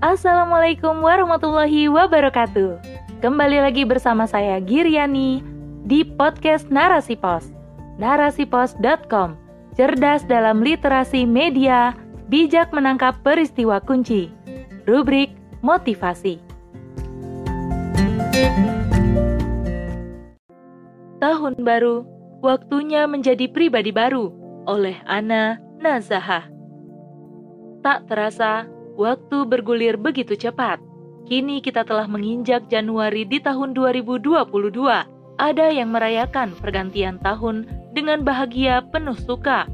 Assalamualaikum warahmatullahi wabarakatuh. Kembali lagi bersama saya Giriani di podcast Narasi Pos. Narasipos.com. Cerdas dalam literasi media, bijak menangkap peristiwa kunci. Rubrik motivasi. Tahun baru, waktunya menjadi pribadi baru oleh Ana Nazahah. Tak terasa, Waktu bergulir begitu cepat. Kini kita telah menginjak Januari di tahun 2022. Ada yang merayakan pergantian tahun dengan bahagia penuh suka.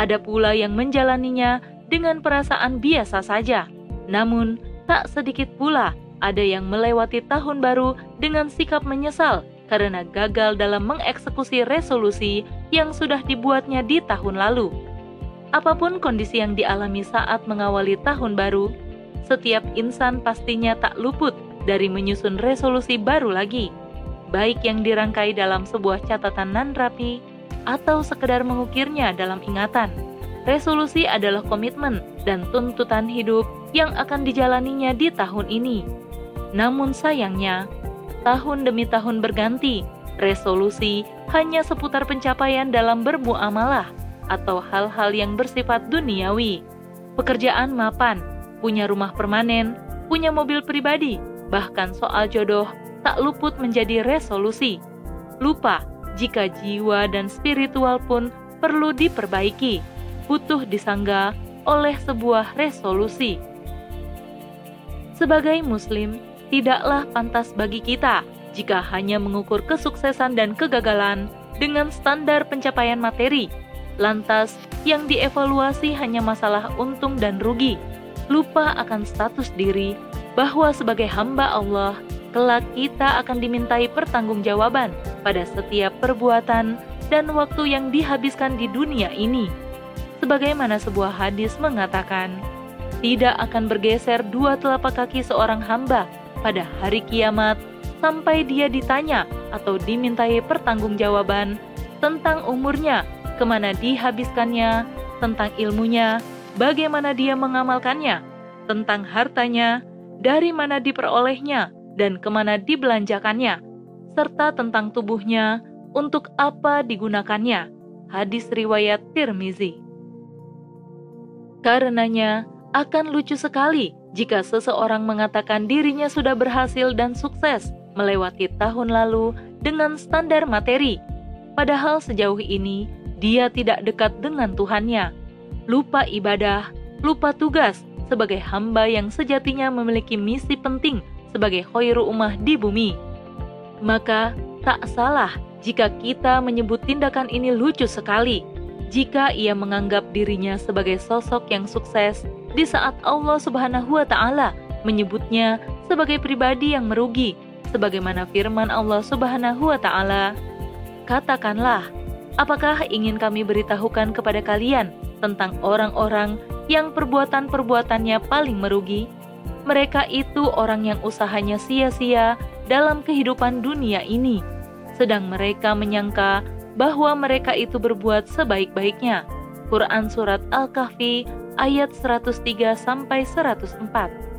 Ada pula yang menjalaninya dengan perasaan biasa saja. Namun, tak sedikit pula ada yang melewati tahun baru dengan sikap menyesal karena gagal dalam mengeksekusi resolusi yang sudah dibuatnya di tahun lalu. Apa pun kondisi yang dialami saat mengawali tahun baru, setiap insan pastinya tak luput dari menyusun resolusi baru lagi, baik yang dirangkai dalam sebuah catatan nan rapi atau sekedar mengukirnya dalam ingatan. Resolusi adalah komitmen dan tuntutan hidup yang akan dijalaninya di tahun ini. Namun sayangnya, tahun demi tahun berganti, resolusi hanya seputar pencapaian dalam bermuamalah atau hal-hal yang bersifat duniawi. Pekerjaan mapan, punya rumah permanen, punya mobil pribadi, bahkan soal jodoh tak luput menjadi resolusi. Lupa jika jiwa dan spiritual pun perlu diperbaiki, butuh disangga oleh sebuah resolusi. Sebagai Muslim, tidaklah pantas bagi kita jika hanya mengukur kesuksesan dan kegagalan dengan standar pencapaian materi Lantas, yang dievaluasi hanya masalah untung dan rugi, lupa akan status diri bahwa sebagai hamba Allah, kelak kita akan dimintai pertanggungjawaban pada setiap perbuatan dan waktu yang dihabiskan di dunia ini. Sebagaimana sebuah hadis mengatakan, tidak akan bergeser dua telapak kaki seorang hamba pada hari kiamat sampai dia ditanya atau dimintai pertanggungjawaban tentang umurnya ke mana dihabiskannya, tentang ilmunya, bagaimana dia mengamalkannya, tentang hartanya, dari mana diperolehnya, dan ke mana dibelanjakannya, serta tentang tubuhnya, untuk apa digunakannya. Hadis riwayat Tirmizi. Karenanya, akan lucu sekali jika seseorang mengatakan dirinya sudah berhasil dan sukses melewati tahun lalu dengan standar materi. Padahal sejauh ini dia tidak dekat dengan Tuhannya, lupa ibadah, lupa tugas sebagai hamba yang sejatinya memiliki misi penting sebagai khairu ummah di bumi. Maka tak salah jika kita menyebut tindakan ini lucu sekali jika ia menganggap dirinya sebagai sosok yang sukses di saat Allah Subhanahu wa taala menyebutnya sebagai pribadi yang merugi sebagaimana firman Allah Subhanahu wa taala katakanlah Apakah ingin kami beritahukan kepada kalian tentang orang-orang yang perbuatan-perbuatannya paling merugi? Mereka itu orang yang usahanya sia-sia dalam kehidupan dunia ini, sedang mereka menyangka bahwa mereka itu berbuat sebaik-baiknya. Quran Surat Al-Kahfi ayat 103 sampai 104.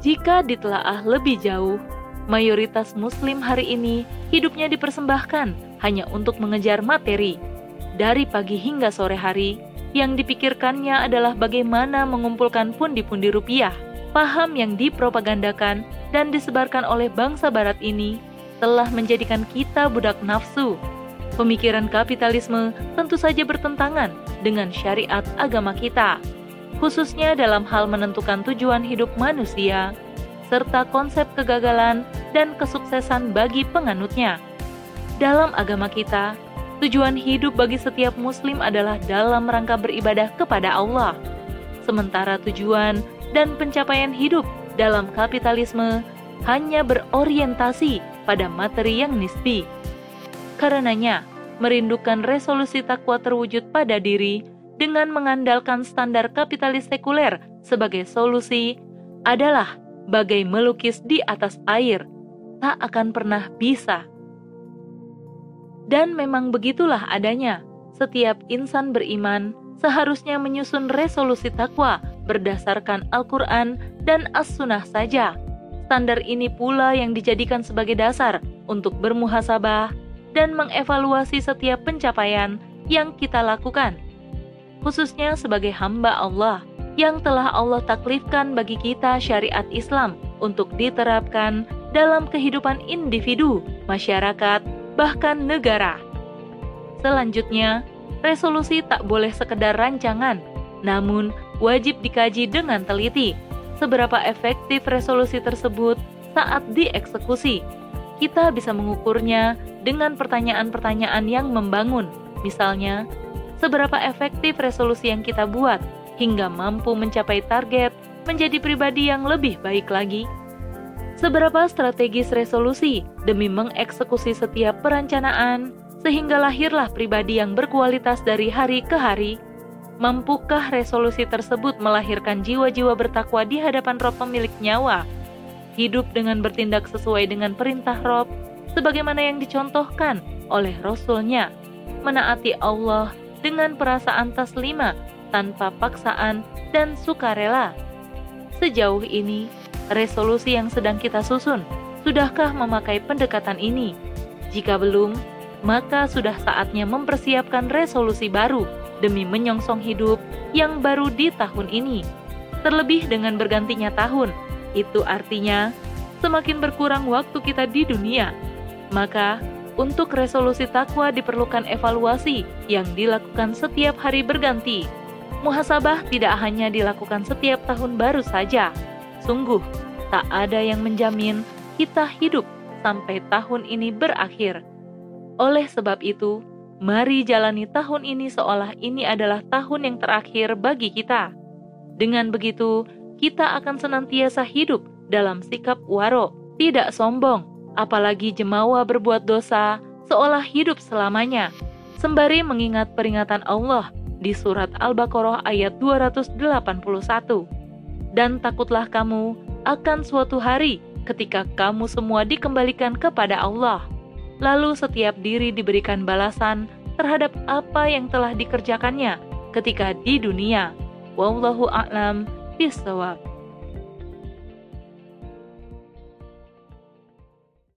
Jika ditelaah lebih jauh, mayoritas muslim hari ini hidupnya dipersembahkan hanya untuk mengejar materi. Dari pagi hingga sore hari, yang dipikirkannya adalah bagaimana mengumpulkan pundi-pundi rupiah. Paham yang dipropagandakan dan disebarkan oleh bangsa barat ini telah menjadikan kita budak nafsu. Pemikiran kapitalisme tentu saja bertentangan dengan syariat agama kita, khususnya dalam hal menentukan tujuan hidup manusia, serta konsep kegagalan dan kesuksesan bagi penganutnya. Dalam agama kita, tujuan hidup bagi setiap muslim adalah dalam rangka beribadah kepada Allah. Sementara tujuan dan pencapaian hidup dalam kapitalisme hanya berorientasi pada materi yang nisbi. Karenanya, merindukan resolusi takwa terwujud pada diri dengan mengandalkan standar kapitalis sekuler sebagai solusi adalah bagai melukis di atas air, tak akan pernah bisa dan memang begitulah adanya. Setiap insan beriman seharusnya menyusun resolusi takwa berdasarkan Al-Quran dan As-Sunnah saja. Standar ini pula yang dijadikan sebagai dasar untuk bermuhasabah dan mengevaluasi setiap pencapaian yang kita lakukan, khususnya sebagai hamba Allah yang telah Allah taklifkan bagi kita syariat Islam untuk diterapkan dalam kehidupan individu, masyarakat, bahkan negara. Selanjutnya, resolusi tak boleh sekedar rancangan, namun wajib dikaji dengan teliti seberapa efektif resolusi tersebut saat dieksekusi. Kita bisa mengukurnya dengan pertanyaan-pertanyaan yang membangun, misalnya, seberapa efektif resolusi yang kita buat hingga mampu mencapai target menjadi pribadi yang lebih baik lagi. Seberapa strategis resolusi demi mengeksekusi setiap perencanaan, sehingga lahirlah pribadi yang berkualitas dari hari ke hari Mampukah resolusi tersebut melahirkan jiwa-jiwa bertakwa di hadapan Rob pemilik nyawa? Hidup dengan bertindak sesuai dengan perintah Rob, sebagaimana yang dicontohkan oleh Rasulnya, menaati Allah dengan perasaan taslima tanpa paksaan dan sukarela. Sejauh ini, resolusi yang sedang kita susun, sudahkah memakai pendekatan ini? Jika belum, maka sudah saatnya mempersiapkan resolusi baru demi menyongsong hidup yang baru di tahun ini. Terlebih dengan bergantinya tahun, itu artinya semakin berkurang waktu kita di dunia. Maka, untuk resolusi takwa diperlukan evaluasi yang dilakukan setiap hari berganti. Muhasabah tidak hanya dilakukan setiap tahun baru saja. Sungguh, tak ada yang menjamin kita hidup sampai tahun ini berakhir. Oleh sebab itu, Mari jalani tahun ini seolah ini adalah tahun yang terakhir bagi kita. Dengan begitu, kita akan senantiasa hidup dalam sikap waro, tidak sombong, apalagi jemawa berbuat dosa, seolah hidup selamanya, sembari mengingat peringatan Allah di surat Al-Baqarah ayat 281. Dan takutlah kamu akan suatu hari ketika kamu semua dikembalikan kepada Allah lalu setiap diri diberikan balasan terhadap apa yang telah dikerjakannya ketika di dunia. Wallahu a'lam bishawab.